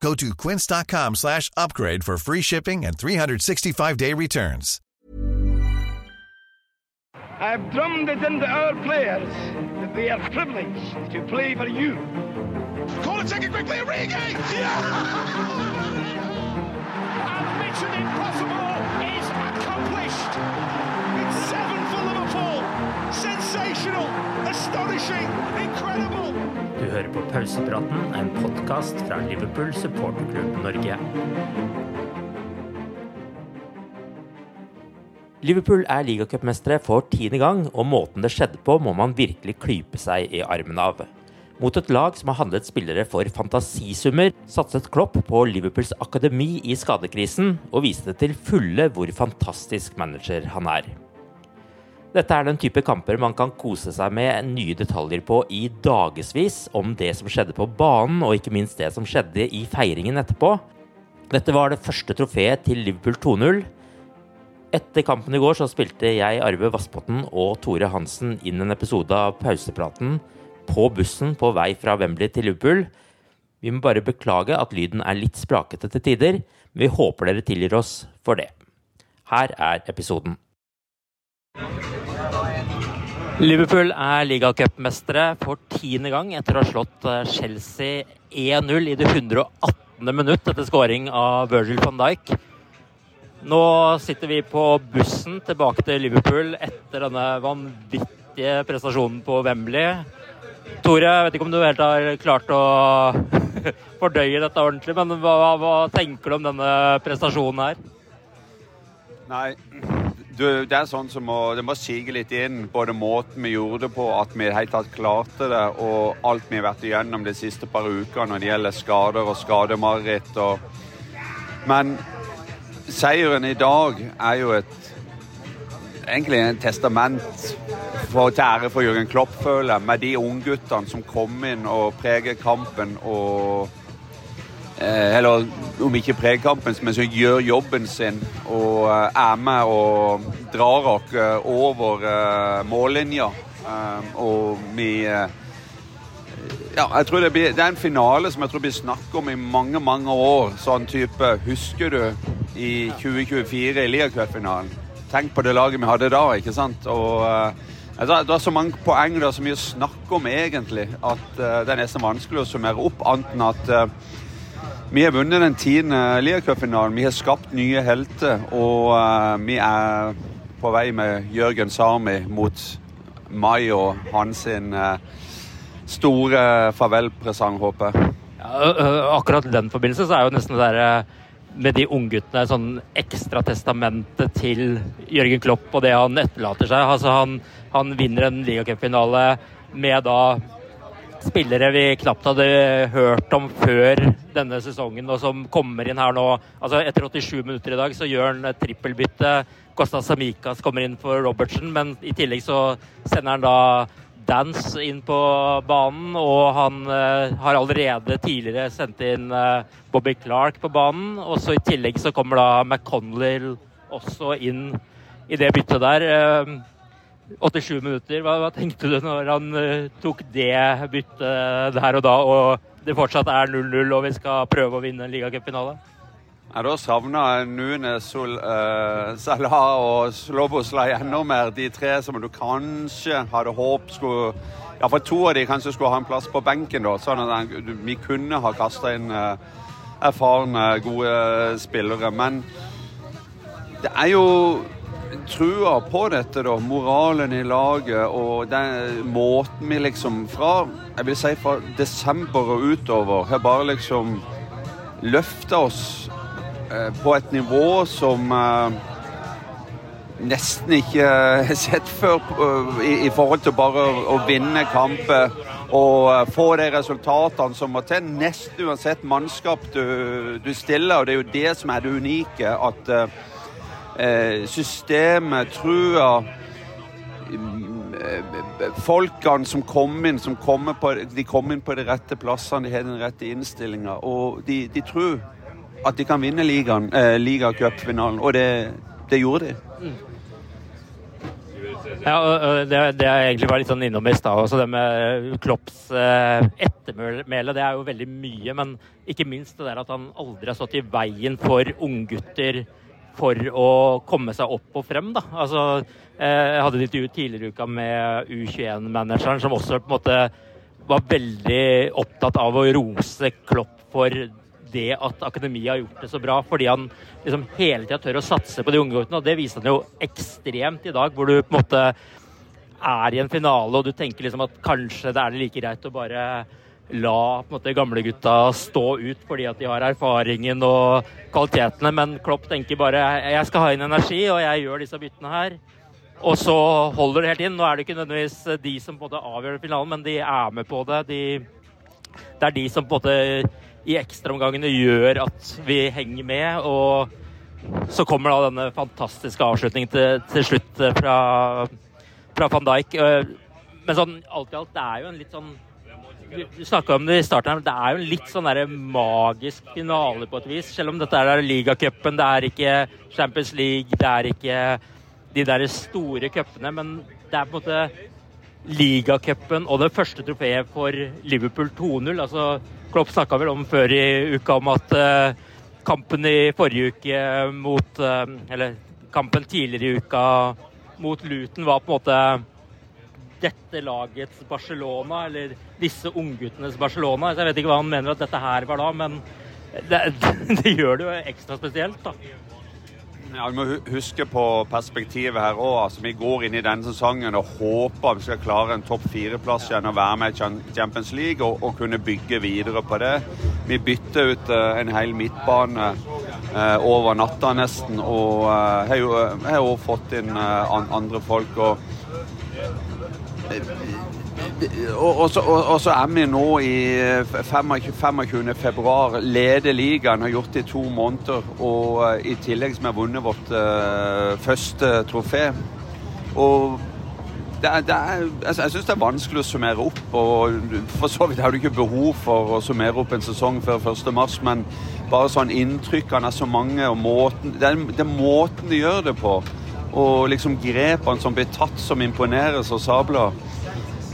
Go to quince.com slash upgrade for free shipping and 365-day returns. I've drummed it into our players that they are privileged to play for you. Call Corner taken quickly, Origi! And Mission Impossible is accomplished. It's seven for Liverpool. Sensational, astonishing, incredible. Du hører på Pausepraten, en podkast fra Liverpool supporterklubb Norge. Liverpool er ligacupmestere for tiende gang, og måten det skjedde på, må man virkelig klype seg i armen av. Mot et lag som har handlet spillere for fantasisummer, satset Klopp på Liverpools akademi i skadekrisen, og viste til fulle hvor fantastisk manager han er. Dette er den type kamper man kan kose seg med nye detaljer på i dagevis om det som skjedde på banen, og ikke minst det som skjedde i feiringen etterpå. Dette var det første trofeet til Liverpool 2-0. Etter kampen i går så spilte jeg, Arve Vassbotn og Tore Hansen inn en episode av Pausepraten på bussen på vei fra Wembley til Liverpool. Vi må bare beklage at lyden er litt sprakete til tider, men vi håper dere tilgir oss for det. Her er episoden. Liverpool er ligacupmestere for tiende gang etter å ha slått eh, Chelsea 1-0 i det 118. minutt etter skåring av Virgil van Dijk. Nå sitter vi på bussen tilbake til Liverpool etter denne vanvittige prestasjonen på Wembley. Tore, jeg vet ikke om du helt har klart å fordøye dette ordentlig, men hva, hva tenker du om denne prestasjonen her? Nei, du, det er sånn som må, det må sige litt inn, både måten vi gjorde det på, at vi helt tatt klarte det, og alt vi har vært igjennom de siste par ukene når det gjelder skader og skademareritt. Og... Men seieren i dag er jo et egentlig en testament for, til ære for Jørgen Klopp, føler jeg, med de ungguttene som kom inn og preger kampen og Eller om ikke preger men som gjør jobben sin og eh, er med og drar oss eh, over eh, mållinja. Eh, og vi eh, ja, jeg tror det, blir, det er en finale som jeg tror blir snakket om i mange mange år. Sånn type Husker du i 2024 i Liacupfinalen? Tenk på det laget vi hadde da, ikke sant? Og uh, Det er så mange poeng, det er så mye å snakke om egentlig, at det er nesten vanskelig å summere opp, Anten at vi har vunnet den tiende Liacupfinalen. Vi har skapt nye helter, og vi er på vei med Jørgen Sami mot Mai og hans store farvelpresang, håper jeg. Ja, akkurat den forbindelse så er jo nesten det derre med de ungguttene sånn ekstratestamentet til Jørgen Klopp og det han etterlater seg. Altså han, han vinner en ligacupfinale med da spillere vi knapt hadde hørt om før denne sesongen, og som kommer inn her nå. Altså Etter 87 minutter i dag så gjør han trippelbytte. Kostas Samikas kommer inn for Robertsen, men i tillegg så sender han da Dance inn på banen, og han uh, har allerede tidligere sendt inn uh, Bobby Clark på banen. Og så I tillegg så kommer da McConnell også inn i det byttet der. 87 minutter. Hva, hva tenkte du når han tok det byttet der og da, og det fortsatt er 0-0 og vi skal prøve å vinne en ligacupfinale? Ja, Da savna Nunes, Sol, uh, Salah og Sloboslaj enda mer. De tre som du kanskje hadde håpet skulle Ja, for to av de kanskje skulle ha en plass på benken, da. Sånn at vi kunne ha kasta inn uh, erfarne, gode spillere. Men det er jo trua på dette, da. Moralen i laget og den måten vi liksom fra Jeg vil si fra desember og utover har bare liksom løfta oss Eh, på et nivå som eh, nesten ikke har sett før eh, i, i, forhold til bare å vinne kamper og få de resultatene som må til. Nesten uansett mannskap du, du, stiller, og det er jo det som er det unike. At eh, systemet, trua Folkene som kom inn, som kommer på, de kom inn på de rette plassene, de har den rette innstillinga. Og de, de tror at de kan vinne ligaen, eh, ligacupfinalen, og det, det, gjorde de. Mm. Ja, det, det jeg egentlig var litt sånn innom i stad, også det med Klopps eh, ettermæle, det er jo veldig mye. Men ikke minst det der at han aldri har stått i veien for unggutter for å komme seg opp og frem. da. Altså, eh, Jeg hadde et intervju tidligere i uka med U21-manageren, som også på en måte var veldig opptatt av å rose Klopp for det at akademiet har gjort det så bra, fordi han liksom hele tida tør å satse på de unge guttene. Og det viser han jo ekstremt i dag, hvor du på en måte er i en finale og du tenker liksom at kanskje det er like greit å bare la på en måte gamlegutta stå ut fordi at de har erfaringen og kvalitetene, men Klopp tenker bare jeg skal ha inn energi, og jeg gjør disse byttene her. Og så holder det helt inn. Nå er det ikke nødvendigvis de som på en måte avgjør finalen, men de er med på det. De, det er de som på en måte i ekstraomgangene gjør at vi henger med. Og så kommer da denne fantastiske avslutningen til, til slutt fra, fra, van Dijk. Eh, men sånn alt i alt, det er jo en litt sånn Du snakka om det i starten, men det er jo en litt sånn der magisk finale på et vis. Selv om dette er ligacupen, det er ikke Champions League, det er ikke de der store cupene, men det er på en måte ligacupen og det første trofeet for Liverpool 2-0. altså Klopp snakka vel om før i uka om at uh, kampen i forrige uke mot uh, Eller kampen tidligere i uka mot Luton var på en måte dette lagets Barcelona, eller disse ungguttenes Barcelona. Så jeg vet ikke hva han mener at dette her var da, men det, det gjør det jo ekstra spesielt, da. Ja, Vi må huske på perspektivet her òg. Altså, vi går inn i denne sesongen og håper vi skal klare en topp fire-plass igjen og være med i Champions League og, og, kunne bygge videre på det. Vi bytter ut uh, en hel midtbane uh, over natta nesten, og uh, har jo fått inn an andre folk. og og, så, er vi nå i 25. 25. februar. Leder ligaen, har gjort det i to måneder. Og uh, i tillegg som vi har vunnet vårt uh, første trofé. Og det er, det er, altså, jeg syns det er vanskelig å summere opp. og For så vidt har du ikke behov for å summere opp en sesong før 1.3, men bare sånn inntrykkene er så mange, og måten, det, er, det er måten de gjør det på. Og liksom grepene som blir tatt, som imponerer så sabla.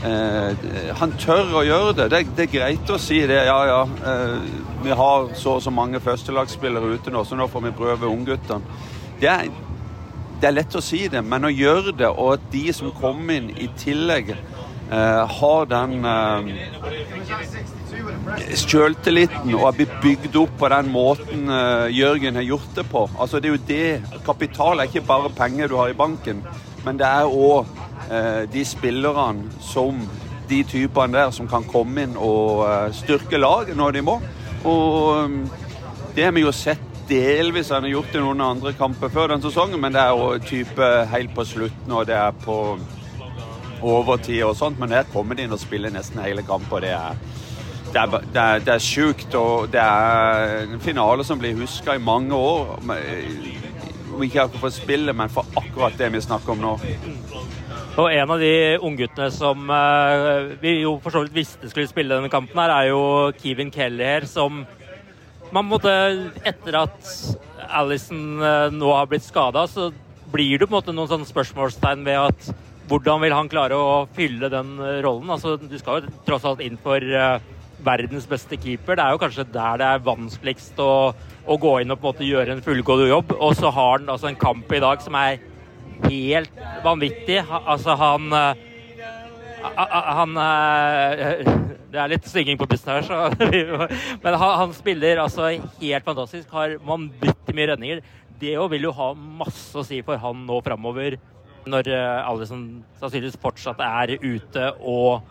Eh, han tør å gjøre det. det. det. er greit å si det. Ja, ja. Eh, vi har så og så mange førstelagsspillere ute nå, så nå får vi prøve ungguttene. Det, det, er lett å si det, men å gjøre det, og at de som kommer inn i tillegg, eh, har den eh, sjøltilliten og har blitt bygd opp på den måten eh, Jørgen har gjort det på. Altså, det er jo det. Kapital er ikke bare penger du har i banken, men det er òg Eh, de spillerne som de typene der som kan komme inn og eh, styrke laget når de må. Og um, det har vi jo sett delvis han har gjort i noen andre kamper før den sesongen, men det er jo type helt på slutten, og det er på overtid og sånt. Men her kommer de inn og spiller nesten hele kampen, og det er det er, det, er, det er sjukt, og det er en finale som blir huska i mange år. Om ikke akkurat for spillet, men for akkurat det vi snakker om nå. Og en av de ungguttene som uh, vi jo for så vidt visste skulle spille denne kampen, her, er jo Kevin Kelly her, som man måtte, etter at Alison eh, nå har blitt skada, så blir det på en måte noen sånne spørsmålstegn ved at hvordan vil han klare å fylle den eh, rollen? Altså, du skal jo tross alt inn for verdens beste keeper. Det er jo kanskje der det er vanskeligst å, å gå inn og på en måte gjøre en fullgod jobb. Og så har han altså en kamp i dag som er helt vanvittig. Altså, han uh, han Det er litt synging på bussen her, så Men han, han, spiller altså helt fantastisk. Har vanvittig mye redninger. Det vil jo ha masse å si for han nå framover, når Alison alle som sannsynligvis fortsatt er ute og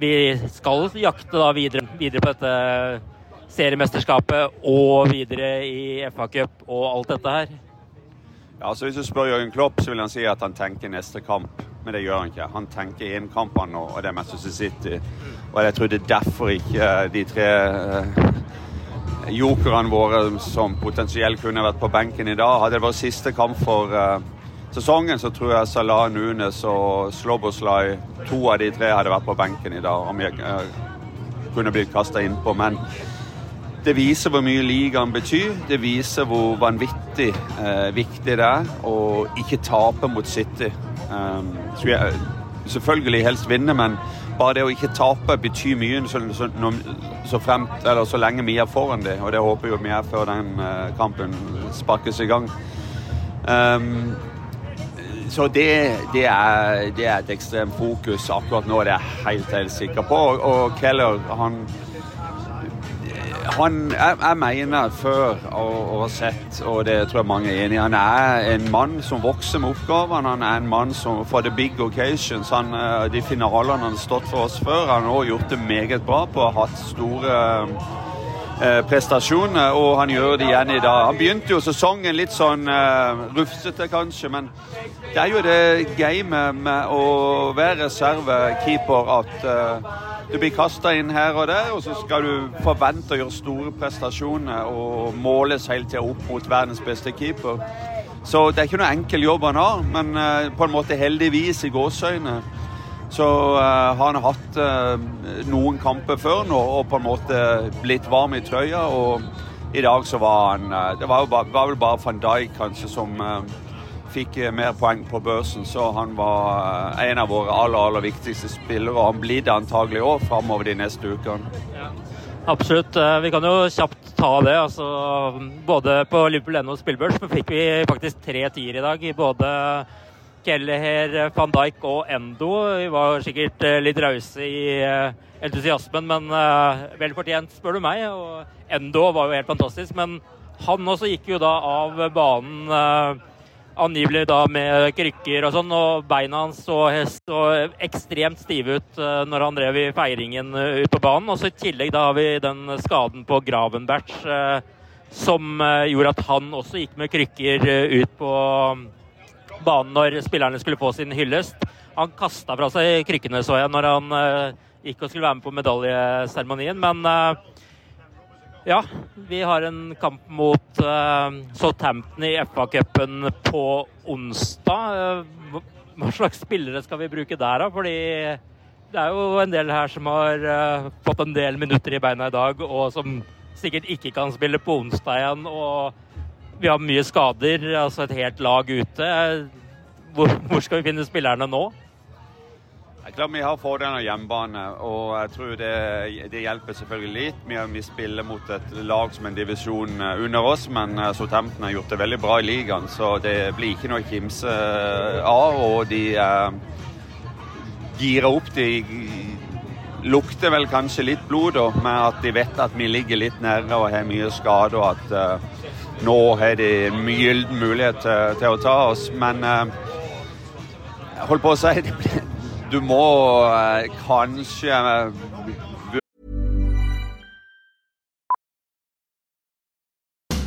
vi skal jakte videre, videre på dette seriemesterskapet og videre i FA-cup og alt dette her. Ja, så Hvis du spør Jørgen Klopp, så vil han si at han tenker neste kamp. Men det gjør han ikke. Han tenker én kamp, han nå, og det er Manchester City. Og jeg tror det er derfor ikke eh, de tre uh, jokerne våre som potensielt kunne vært på benken i dag, hadde det vært siste kamp for uh, sesongen, så tror jeg Salah, Nunes og Sloboslai, to av de tre, hadde vært på benken i dag. Om jeg uh, kunne blitt kasta innpå. Men det viser hvor mye ligaen betyr. Det viser hvor vanvittig eh, viktig det er å ikke tape mot City. Um, jeg, selvfølgelig helst vinne, men bare det å ikke tape betyr mye så, så, så, fremt, så lenge vi er foran det. Og det håper jo vi er før den eh, kampen sparkes i gang. Um, så det, det, er, det, er, et ekstremt fokus akkurat nå, det er jeg helt, helt sikker på. Og, og Keller han han, jeg, jeg, mener før å ha sett, og det tror jeg mange er enig i, han er en mann som vokser med oppgavene. Han er en mann som for the big occasions. Han, eh, de finalene han har stått for oss før, han har også gjort det meget bra på. Har hatt store eh, prestasjoner, og han gjør det igjen i dag. Han begynte jo sesongen litt sånn uh, rufsete, kanskje, men det er jo det gamet med å være reservekeeper at uh, du blir kasta inn her og der, og så skal du forvente å gjøre store prestasjoner og måles hele tida opp mot verdens beste keeper. Så det er ikke noe enkel jobb han har, men uh, på en måte heldigvis i gåseøyne så uh, har han hatt uh, noen kamper før nå og på en måte blitt varm i trøya. Og i dag så var han Det var, ba, var vel bare van Dijk kanskje som fikk mer poeng på børsen, så han var en av våre aller, aller viktigste spillere. Og han blir det antagelig òg framover de neste ukene. Absolutt. Vi kan jo kjapt ta det. Altså, både på Liverpool.no spillbørs fikk vi faktisk tre tiere i dag. både Kelleher, van Dijk og Endo. Vi var sikkert litt rause i entusiasmen, men vel fortjent, spør du meg. Og Endo var jo helt fantastisk. Men han også gikk jo da av banen angivelig da med krykker og sånn, og beina hans så, så ekstremt stive ut når han drev i feiringen ut på banen. Og så i tillegg da har vi den skaden på Gravenberch uh, som gjorde at han også gikk med krykker ut på um, banen når spillerne skulle få sin hyllest. Han kasta fra seg krykkene, så jeg, når han gikk og skulle være med på medaljeseremonien, men ja, vi har en kamp mot uh, Southampton i FA-cupen på onsdag. Hva slags spillere skal vi bruke der, da? Fordi det er jo en del her som har fått en del minutter i beina i dag, og som sikkert ikke kan spille på onsdag igjen. Og vi har mye skader, altså et helt lag ute. Hvor, hvor skal vi finne spillerne nå? Jeg er klart Vi har fordelen av hjemmebane, og jeg tror det, det, hjelper selvfølgelig litt. Vi, vi spiller mot et lag som en divisjon eh, under oss, men eh, Southampton har gjort det veldig bra i ligaen, så det blir ikke noe å kimse eh, av. Og de eh, girer opp. De lukter vel kanskje litt blod da, med at de vet at vi ligger litt nede og har mye skade, og at eh, nå har de en gyllen mulighet til, til, å ta oss. Men øh, jeg holdt på å si er det blir du må øh, kanskje øh,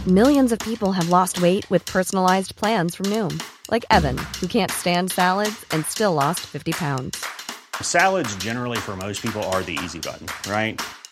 Millions of people have lost weight with personalized plans from Noom, like Evan, who can't stand salads and still lost 50 pounds. Salads, generally, for most people, are the easy button, right?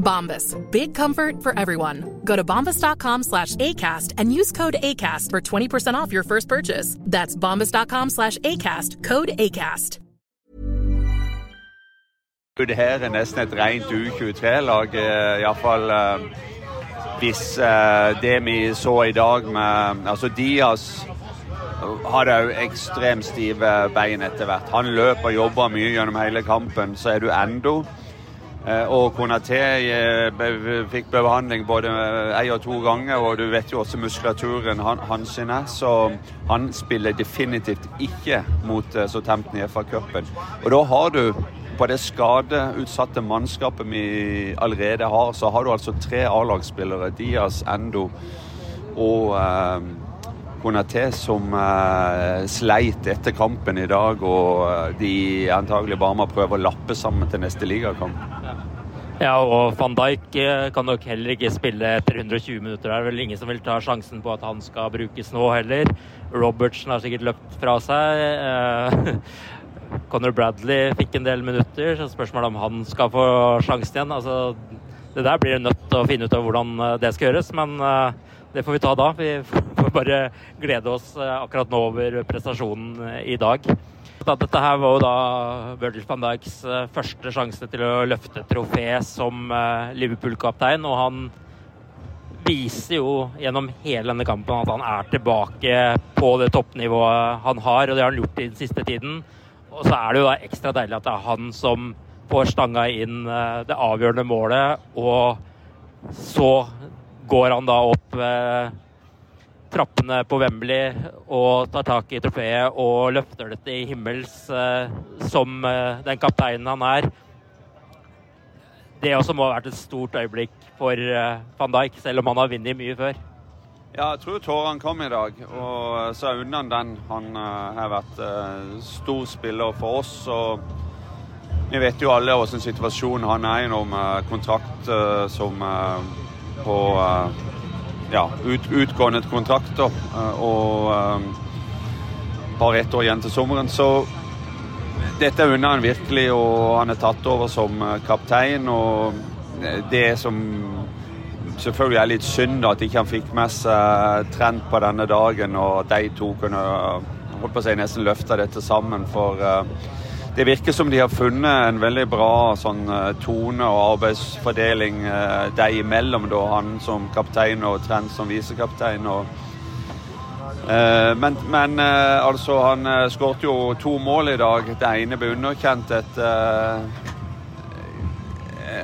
Bombas. Big comfort for everyone. Go to bombas.com slash ACAST and use code ACAST for 20% off your first purchase. That's bombas.com slash ACAST. Code ACAST. Det her er nesten et rent U23-lag, iallfall hvis eh, det vi så i dag med Altså Diaz hadde òg ekstremt stive bein etter hvert. Han løp og jobba mye gjennom hele kampen. Så er du endo. Eh, Og Konaté eh, fikk behandling både én og to ganger, og du vet jo også muskulaturen han, hans er. Så han spiller definitivt ikke mot eh, Southampton i FA-cupen. Og da har du på det skadeutsatte mannskapet vi allerede har, så har du altså tre A-lagsspillere. Diaz, Endo og eh, Konaté som eh, sleit etter kampen i dag, og eh, de antagelig bare må prøve å lappe sammen til neste ligakamp. Ja, og van Dijk eh, kan nok heller ikke spille etter 120 minutter. Det er vel ingen som vil ta sjansen på at han skal brukes nå heller. Robertsen har sikkert løpt fra seg. Eh, Conor Bradley fikk en del minutter, så spørsmålet om han skal få sjansen igjen. Altså, det der blir nødt til å finne ut av hvordan eh, det skal gjøres, men det får vi ta da. Vi får bare glede oss akkurat nå over prestasjonen i dag. Da, dette her var jo da Virgil van Dijks eh, første sjanse til å løfte trofé som eh, Liverpool-kaptein, og han viser jo gjennom hele denne kampen at han er tilbake på det toppnivået han har, og det har han gjort i den siste tiden. Og så er det jo da ekstra deilig at det er han som får stanga inn eh, det avgjørende målet, og så går han da opp trappene på Wembley og tar tak i trofeet og løfter det til himmels eh, som eh, den kapteinen han er. Det også må ha vært et stort øyeblikk for eh, van Dijk, selv om han har vunnet mye før. Ja, jeg tror tårene kom i dag, og så unna den. Han har vært stor spiller for oss. og Vi vet jo alle hvilken situasjon han er i nå, med kontrakt som på ja, ut, utgående kontrakter. eh, og eh, bare ett år igjen til sommeren. Så dette unner han virkelig, og han er tatt over som eh, kaptein. Og det som selvfølgelig er litt synd at ikke han fikk med seg Trent på denne dagen, og de to kunne holdt på å si, nesten løfte dette sammen. For det virker som de har funnet en veldig bra sånn, eh, tone og arbeidsfordeling eh, deg imellom, da, han som kaptein og Trent som visekaptein. Eh, Men, men eh, altså, han eh, skåret jo to mål i dag. Det ene ble underkjent etter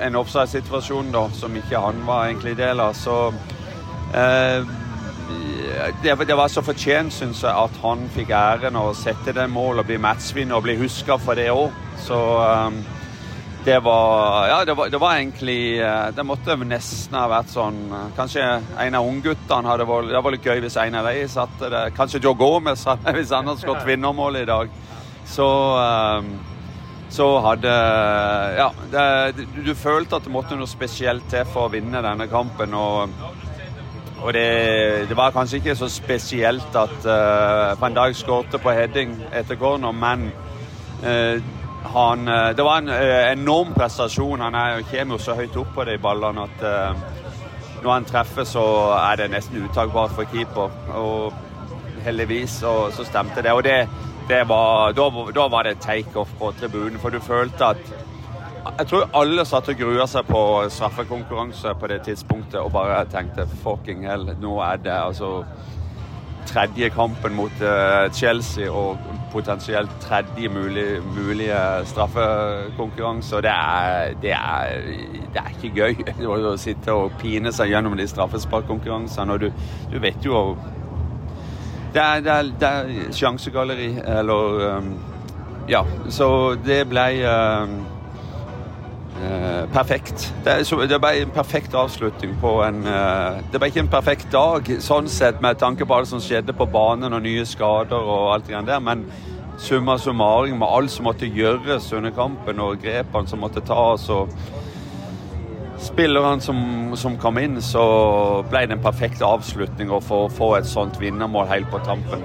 en offside-situasjon som ikke han var egentlig del av. Så Eh, det, var så fortjent, syns jeg, at han fikk æren å sette det målet og bli matchvinner og bli huska for det òg. Så um, det var Ja, det var, det var, egentlig Det måtte nesten ha vært sånn Kanskje en av ungguttene hadde vært Det var litt gøy hvis en av dem satte det. Kanskje Joe Gomez hvis han hadde skåret vinnermålet i dag. Så um, så hadde Ja, det, du, du, følte at det måtte noe spesielt til for å vinne denne kampen. Og, og det, det, var kanskje ikke så spesielt at uh, Van Dijk skårte på heading etter corner, men uh, han, uh, det var en uh, enorm prestasjon. Han er, kommer jo så høyt opp på de ballene at når han treffer, så er det nesten uttakbart for keeper. Og heldigvis så, så stemte det. Og det var, da, da, var det takeoff på tribunen, for du følte at Jeg tror alle satt og grua seg på straffekonkurranse på det tidspunktet og bare tenkte fucking hell, nå er det altså tredje kampen mot uh, Chelsea og potensielt tredje mulig, mulige straffekonkurranse. Og det er, det, er, det er, ikke gøy å sitte og pine seg gjennom de straffesparkkonkurransene. Og du, du vet jo det er, det er, det er sjansegalleri, eller um, Ja, så det ble uh, perfekt. Det, det, ble en perfekt avslutning på en uh, Det ble ikke en perfekt dag, sånn sett, med tanke på alt som skjedde på banen og nye skader og alt det der, men summa summarum med alt som måtte gjøres under kampen og grepene som måtte tas. og spillerne som, som, kom inn, så ble det en perfekt avslutning å få, få et sånt vinnermål helt på tampen.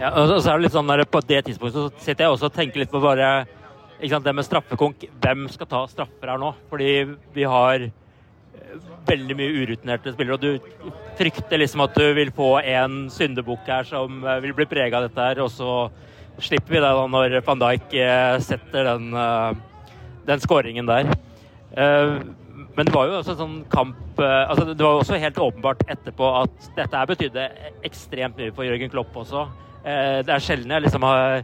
Ja, og så er det litt sånn der, På det tidspunktet så sitter jeg også og tenker litt på bare det med straffekonk. Hvem skal ta straffer her nå? Fordi vi har eh, veldig mye urutinerte spillere, og du frykter liksom at du vil få en syndebukk her som eh, vil bli prega av dette her, og så slipper vi det da når van Dijk eh, setter den, den skåringen der. Men det var jo også en sånn kamp altså Det var jo også helt åpenbart etterpå at dette her betydde ekstremt mye for Jørgen Klopp også. Det er sjelden jeg liksom har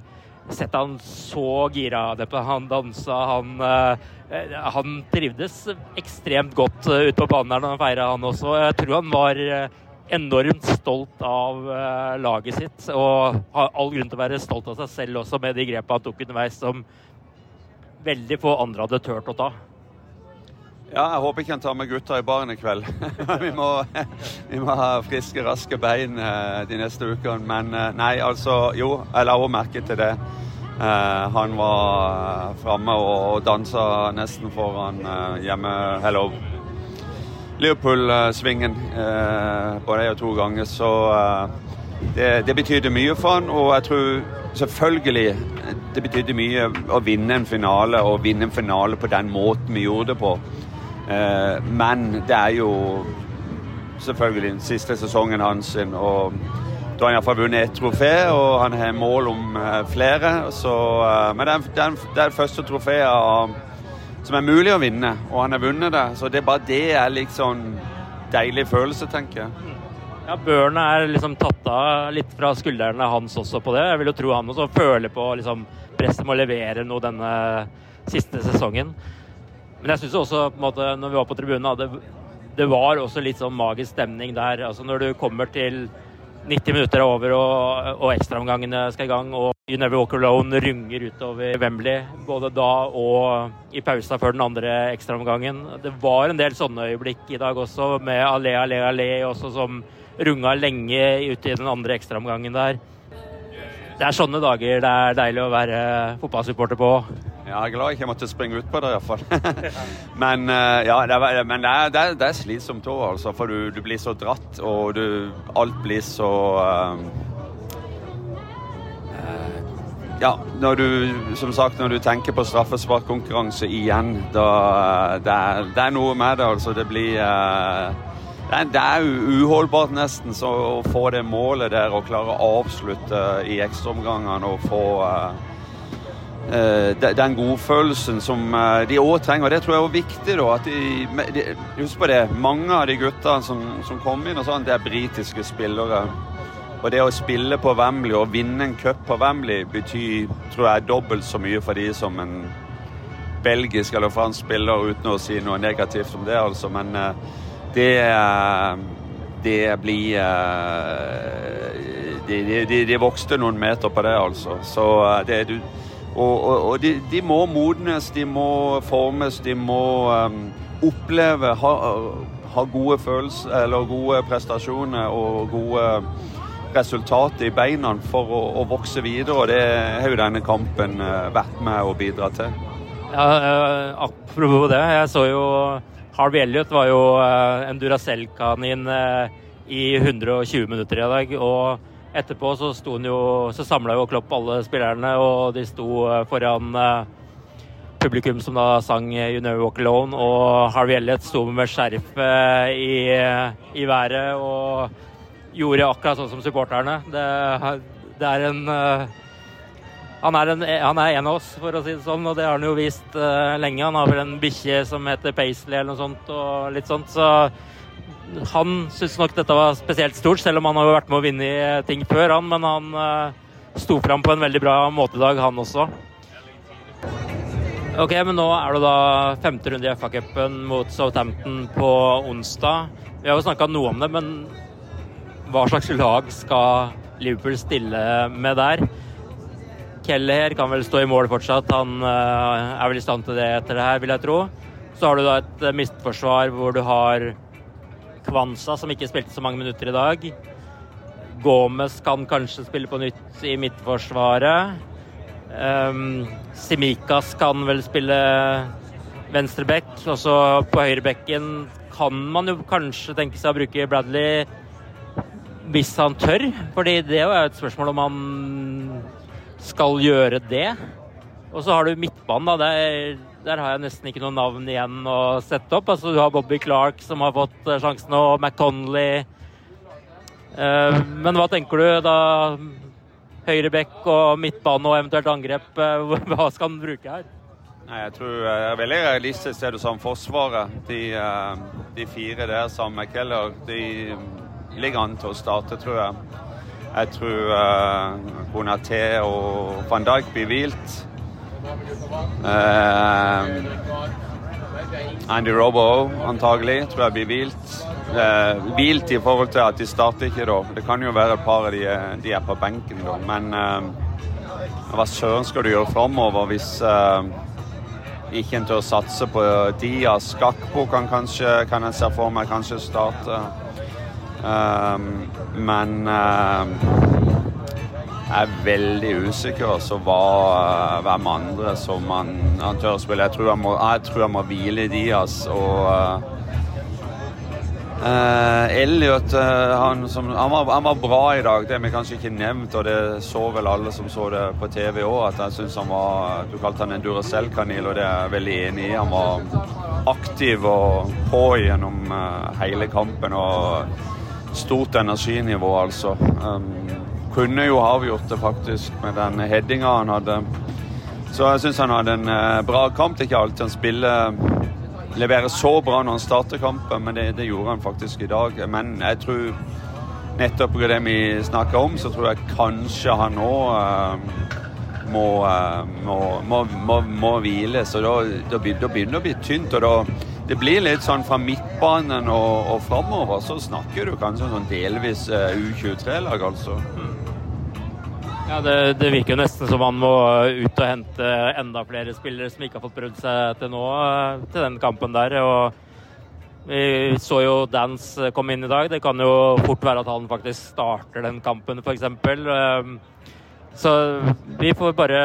sett han så gira. Han dansa, han, eh, han trivdes ekstremt godt ute på banen der når han feira, han også. Jeg tror han var enormt stolt av laget sitt, og har all grunn til å være stolt av seg selv også, med de grepene han tok underveis som veldig få andre hadde turt å ta. Ja, jeg håper jeg kan ta med gutta i baren i kveld. vi, må, vi, må, ha friske, raske bein eh, de neste ukene. Men eh, nei, altså Jo, jeg la også merke til det. Uh, han var framme og, dansa nesten foran hjemme Hello. Liverpool-svingen både én og to ganger. Så det, det betydde mye for han, og jeg tror selvfølgelig det betydde mye å vinne en finale, og vinne en finale på den måten vi gjorde det på. Eh, men det er jo selvfølgelig den siste sesongen hans. Og da har han iallfall vunnet ett trofé, og han har mål om eh, flere. Så, eh, men det er, det, er, første trofeet som er mulig å vinne, og han har vunnet det. Så det er bare det er liksom deilig følelse, tenker jeg. Ja, Børen er liksom tatt av litt fra skuldrene hans også på det. Jeg vil jo tro han også føler på liksom, presset med å levere noe denne siste sesongen. Men jeg syns også, på en måte, når vi var på tribunen, det, det var også litt sånn magisk stemning der. Altså Når du kommer til 90 minutter er over og, og ekstraomgangene skal i gang, og You Never Walk Alone runger utover Wembley, både da og i pausa før den andre ekstraomgangen. Det var en del sånne øyeblikk i dag også, med Allé, Allé, Allé også, som runga lenge ute i den andre ekstraomgangen der. Det er sånne dager det er deilig å være fotballsupporter på. Ja, jeg er glad jeg ikke måtte springe ut på det, iallfall. men uh, ja, det er, men det er, det er, det er slitsomt òg, altså. For du, du, blir så dratt, og du, alt blir så uh, Ja, når du Som sagt, når du tenker på straffesparkkonkurranse igjen, da det er, det er noe med det, altså. Det blir uh, det er uholdbart nesten så å få det målet der og klare å avslutte i ekstraomgangene og få Eh, den godfølelsen som eh, de òg trenger. og Det tror jeg er viktig. da, at de, de, Husk på det, mange av de guttene som, som kom inn, og sånn, det er britiske spillere. Og det å spille på Wembley og vinne en cup på Wembley betyr tror jeg, dobbelt så mye for de som en belgisk eller fransk spiller, uten å si noe negativt om det, altså. Men eh, det det blir de, de, de, vokste noen meter på det, altså. Så det, du, og, og, og de, de, må modnes, de må formes, de må um, oppleve, ha, ha, gode følelser eller gode prestasjoner og gode resultater i beina for å, å, vokse videre. Og det har jo denne kampen uh, vært med å bidra til. Ja, uh, apropos det, jeg så jo Harvey Elliot var jo uh, en Duracell-kanin i 120 minutter i dag. og Etterpå så, så samla jo Klopp alle spillerne, og de sto eh, foran eh, publikum som da sang 'You Never Walk Alone', og Harvey Elliot sto med skjerfet i, i, været og gjorde akkurat sånn som supporterne. Det, det er en eh, han er, en, han er, en, av oss, for å si det sånn, og det har han jo vist lenge. Han har vel en bikkje som heter Paisley eller noe sånt, og litt sånt. Så han syntes nok dette var spesielt stort, selv om han har vært med å vinne i ting før, han. Men han uh, sto fram på en veldig bra måte i dag, han også. Ok, men nå er det da femte runde i FA-cupen mot Southampton på onsdag. Vi har jo snakka noe om det, men hva slags lag skal Liverpool stille med der? Keller kan vel stå i mål fortsatt. Han uh, er vel i stand til det etter det her, vil jeg tro. Så har du da et mistforsvar hvor du har Kwanza, som ikke spilte så mange minutter i dag. Gomez kan kanskje spille på nytt i midtforsvaret. Um, Simikas kan vel spille venstreback. Og så på høyrebekken kan man jo kanskje tenke seg å bruke Bradley hvis han tør. Fordi det er jo et spørsmål om han skal gjøre det. Og så har du midtbanen, da. Det er der har jeg nesten ikke noe navn igjen å sette opp. Altså, du har Bobby Clark som har fått eh, sjansen, og McConley. Eh, men hva tenker du da? Høyrebekk og midtbane og eventuelt angrep, eh, hva skal han bruke her? Nei, jeg tror jeg er veldig realistisk det du sa om Forsvaret. De, de, fire der sammen med Keller, de ligger an til å starte, tror jeg. Jeg tror Bonaté og van Dijk blir hvilt. Uh, Andy Robo antagelig tror jeg blir hvilt. Uh, hvilt i forhold til at de starter ikke da. Det kan jo være et par av de, de er på benken da. Men uh, hva søren skal du gjøre framover hvis ikke en tør satse på Diaz? Gakpo kan kanskje, kan jeg se for meg kanskje starte. men er veldig usikker. Så hva, hvem andre som han, han tør å spille. Jeg tror han må, jeg tror han må hvile Diaz. og uh, Elliot uh, han, som, han, var, han, var, bra i dag, det har vi kanskje ikke nevnt. Og det så vel alle som så det på TV òg, at jeg syns han var Du kalte han en Duracell-kanil, og det er jeg veldig enig i. Han var aktiv og på gjennom uh, hele kampen. og Stort energinivå, altså. Um, kunne jo avgjort det faktisk med den headinga han hadde. Så jeg syns han hadde en eh, bra kamp. Det er ikke alltid han spiller leverer så bra når han starter kampen, men det, det gjorde han faktisk i dag. Men jeg tror nettopp på det vi snakker om, så tror jeg kanskje han nå uh, må, uh, må, må, må, hvile. Så da, da, begynner det å bli tynt. og da det blir litt sånn fra midtbanen og, og framover, så snakker du kanskje sånn delvis uh, U23-lag, altså. Mm. Ja, det, det, virker jo nesten som man må ut og hente enda flere spillere som ikke har fått prøvd seg til nå, eh, til den kampen der. Og vi så jo Dance komme inn i dag. Det kan jo fort være at han faktisk starter den kampen, f.eks. Eh, så vi får bare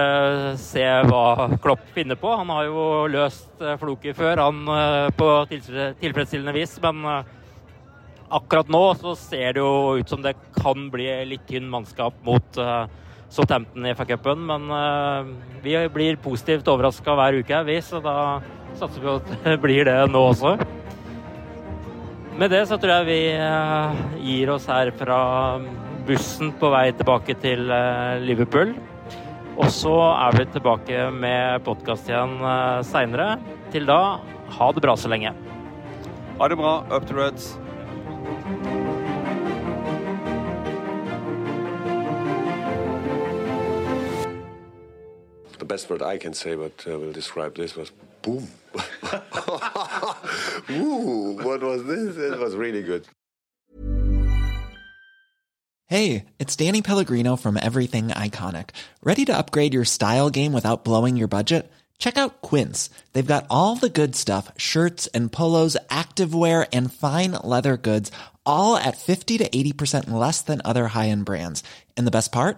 se hva Klopp finner på. Han har jo løst eh, floket før, han på tilfredsstillende vis. Men akkurat nå så ser det jo ut som det kan bli litt tynn mannskap mot Southampton i FA-cupen. Men uh, vi blir positivt overraska hver uke, vi, så da satser vi på at det blir det nå også. Med det så tror jeg vi uh, gir oss her fra bussen på vei tilbake til uh, Liverpool. Og så er vi tilbake med podkast igjen seinere. Til da, ha det bra så lenge. Ha det bra. Up to Reds. Best word I can say, but uh, will describe this was boom. Ooh, what was this? It was really good. Hey, it's Danny Pellegrino from Everything Iconic. Ready to upgrade your style game without blowing your budget? Check out Quince. They've got all the good stuff shirts and polos, activewear, and fine leather goods, all at 50 to 80% less than other high end brands. And the best part?